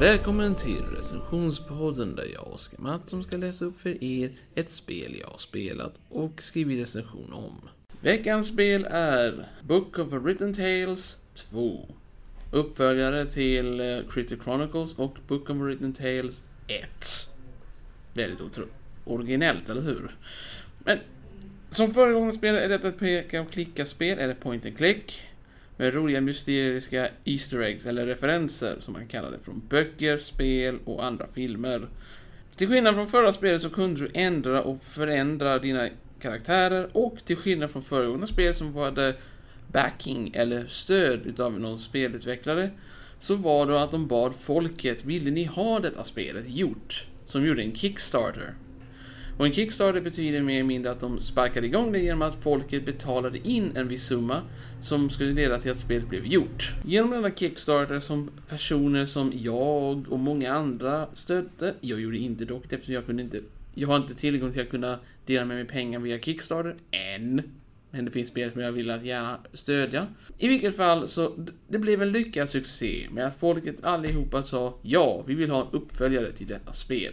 Välkommen till recensionspodden där jag, Oskar Mattsson, ska läsa upp för er ett spel jag har spelat och skrivit recension om. Veckans spel är Book of Written Tales 2. Uppföljare till eh, Critic Chronicles och Book of Written Tales 1. Väldigt otro- originellt, eller hur? Men som föregående spel är detta ett peka och klicka-spel, eller point and click. Med roliga mysteriska Easter eggs, eller referenser som man kallar det, från böcker, spel och andra filmer. Till skillnad från förra spelet så kunde du ändra och förändra dina karaktärer och till skillnad från föregående spel som var det backing eller stöd utav någon spelutvecklare så var det att de bad folket, ville ni ha detta spelet gjort? Som gjorde en Kickstarter. Och en Kickstarter betyder mer eller mindre att de sparkade igång det genom att folket betalade in en viss summa som skulle leda till att spelet blev gjort. Genom denna Kickstarter som personer som jag och många andra stödde, jag gjorde inte dock eftersom jag kunde inte, jag har inte tillgång till att kunna dela med mig pengar via Kickstarter, än. Men det finns spel som jag vill att gärna stödja. I vilket fall så, det blev en lyckad succé med att folket allihopa sa ja, vi vill ha en uppföljare till detta spel.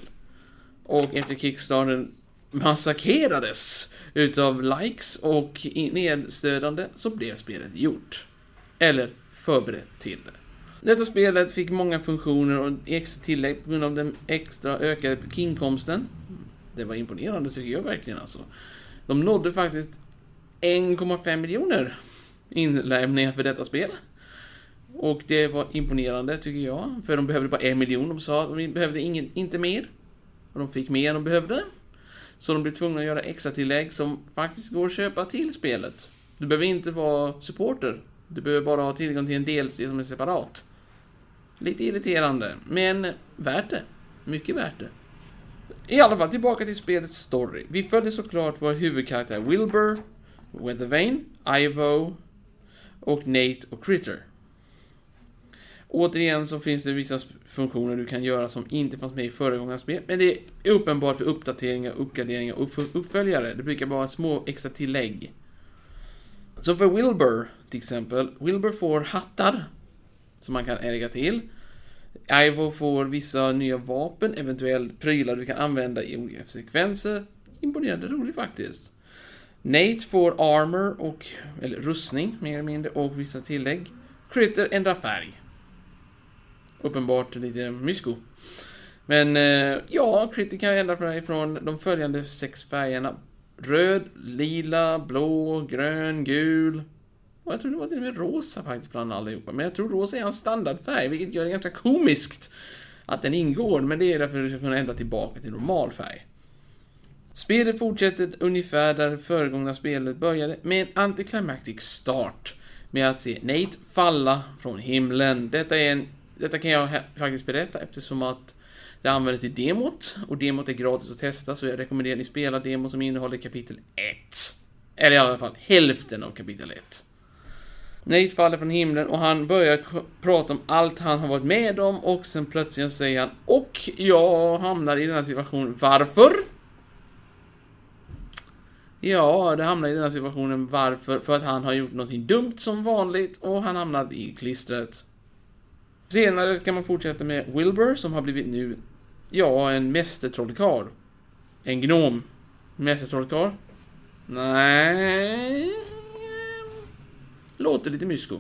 Och efter Kickstarter massakrerades utav likes och nedstödande så blev spelet gjort. Eller förberett till det. Detta spelet fick många funktioner och extra tillägg på grund av den extra ökade inkomsten. Det var imponerande tycker jag verkligen alltså. De nådde faktiskt 1,5 miljoner inlämningar för detta spel. Och det var imponerande tycker jag, för de behövde bara en miljon. De sa att de behövde ingen, inte mer. Och de fick mer än de behövde. Så de blev tvungna att göra extra tillägg som faktiskt går att köpa till spelet. Du behöver inte vara supporter. Du behöver bara ha tillgång till en DLC som är separat. Lite irriterande, men värt det. Mycket värt det. I alla fall, tillbaka till spelets story. Vi följer såklart vår huvudkaraktär Wilbur, Weathervane, Ivo och Nate och Critter. Återigen så finns det vissa funktioner du kan göra som inte fanns med i föregångars spel, men det är uppenbart för uppdateringar, uppgraderingar och uppf- uppföljare. Det brukar vara små extra tillägg. Så för Wilbur, till exempel, Wilbur får hattar som man kan lägga till. Ivo får vissa nya vapen, eventuellt prylar du kan använda i olika sekvenser. Imponerande roligt faktiskt. Nate får armor och, eller rustning mer eller mindre, och vissa tillägg. Critter ändrar färg. Uppenbart lite mysko. Men eh, ja, Critter kan ändra mig från de följande sex färgerna. Röd, lila, blå, grön, gul. Och jag tror det var till och med rosa faktiskt bland allihopa. Men jag tror rosa är hans standardfärg, vilket gör det ganska komiskt att den ingår. Men det är därför du ska kunna ändra tillbaka till normal färg. Spelet fortsätter ungefär där det föregångna spelet började med en anticlimactic start. Med att se Nate falla från himlen. Detta, är en, detta kan jag faktiskt berätta eftersom att det användes i demot och demot är gratis att testa så jag rekommenderar att ni spelar demo som innehåller kapitel 1. Eller i alla fall hälften av kapitel 1. Nate faller från himlen och han börjar prata om allt han har varit med om och sen plötsligt säger han Och jag hamnar i den här situationen. Varför? Ja, det hamnar i den här situationen varför? För att han har gjort någonting dumt som vanligt och han hamnat i klistret. Senare kan man fortsätta med Wilbur som har blivit nu, ja, en mästertrollkarl. En gnom. Mästertrollkarl? Nej. Låter lite mysko.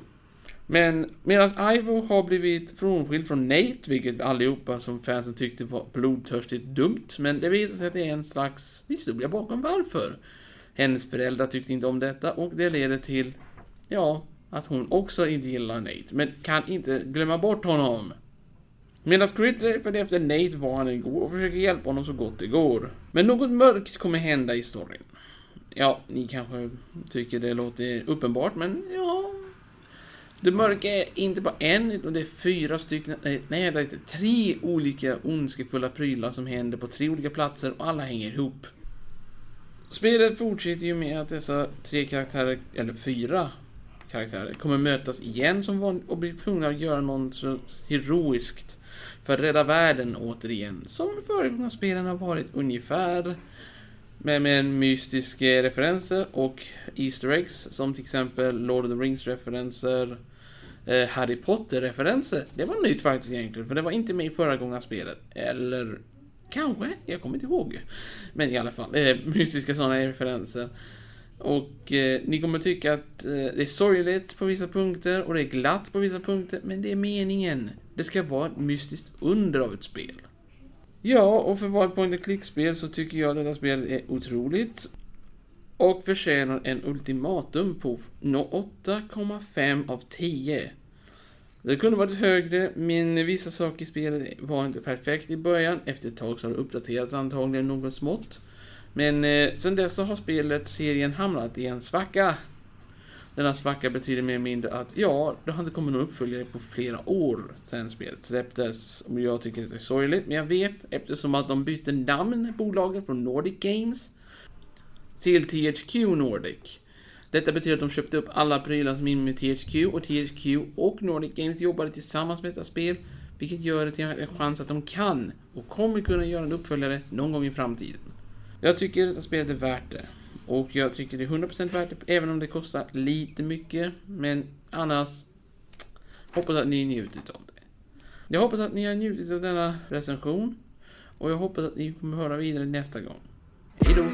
Men medan Ivo har blivit frånskild från Nate, vilket vi allihopa som fansen tyckte var blodtörstigt dumt, men det visar sig att det är en slags historia bakom varför. Hennes föräldrar tyckte inte om detta och det leder till, ja, att hon också inte gillar Nate, men kan inte glömma bort honom. Medan Critter följer efter Nate var han än går och försöker hjälpa honom så gott det går. Men något mörkt kommer hända i storyn. Ja, ni kanske tycker det låter uppenbart, men ja... Det mörka är inte bara en, utan det är fyra stycken, nej, nej det är inte, tre olika ondskefulla prylar som händer på tre olika platser och alla hänger ihop. Spelet fortsätter ju med att dessa tre karaktärer, eller fyra karaktärer, kommer mötas igen som vanligt och blir tvungna att göra något heroiskt för att rädda världen återigen, som föregående spelen har varit ungefär. Men med mystiska eh, referenser och Easter eggs som till exempel Lord of the Rings referenser, eh, Harry Potter-referenser. Det var nytt faktiskt egentligen, för det var inte med i förra gången spelet. Eller kanske, jag kommer inte ihåg. Men i alla fall, eh, mystiska sådana referenser. Och eh, ni kommer tycka att eh, det är sorgligt på vissa punkter och det är glatt på vissa punkter, men det är meningen. Det ska vara ett mystiskt under av ett spel. Ja, och för vad point klickspel så tycker jag att detta spel är otroligt. Och förtjänar en ultimatum på 8,5 av 10. Det kunde varit högre, men vissa saker i spelet var inte perfekt i början. Efter ett tag så har det uppdaterats antagligen något smått. Men eh, sen dess så har spelet, serien, hamnat i en svacka. Denna svacka betyder mer eller mindre att ja, det har inte kommit någon uppföljare på flera år sedan spelet släpptes. Och jag tycker det är sorgligt, men jag vet eftersom att de bytte namn, bolaget, från Nordic Games till THQ Nordic. Detta betyder att de köpte upp alla prylar som är med THQ och THQ och Nordic Games jobbade tillsammans med detta spel. Vilket gör det till en chans att de kan och kommer kunna göra en uppföljare någon gång i framtiden. Jag tycker att detta spelet är värt det. Och jag tycker det är 100% värt det, även om det kostar lite mycket. Men annars, hoppas att ni njutit av det. Jag hoppas att ni har njutit av denna recension. Och jag hoppas att ni kommer höra vidare nästa gång. Hejdå!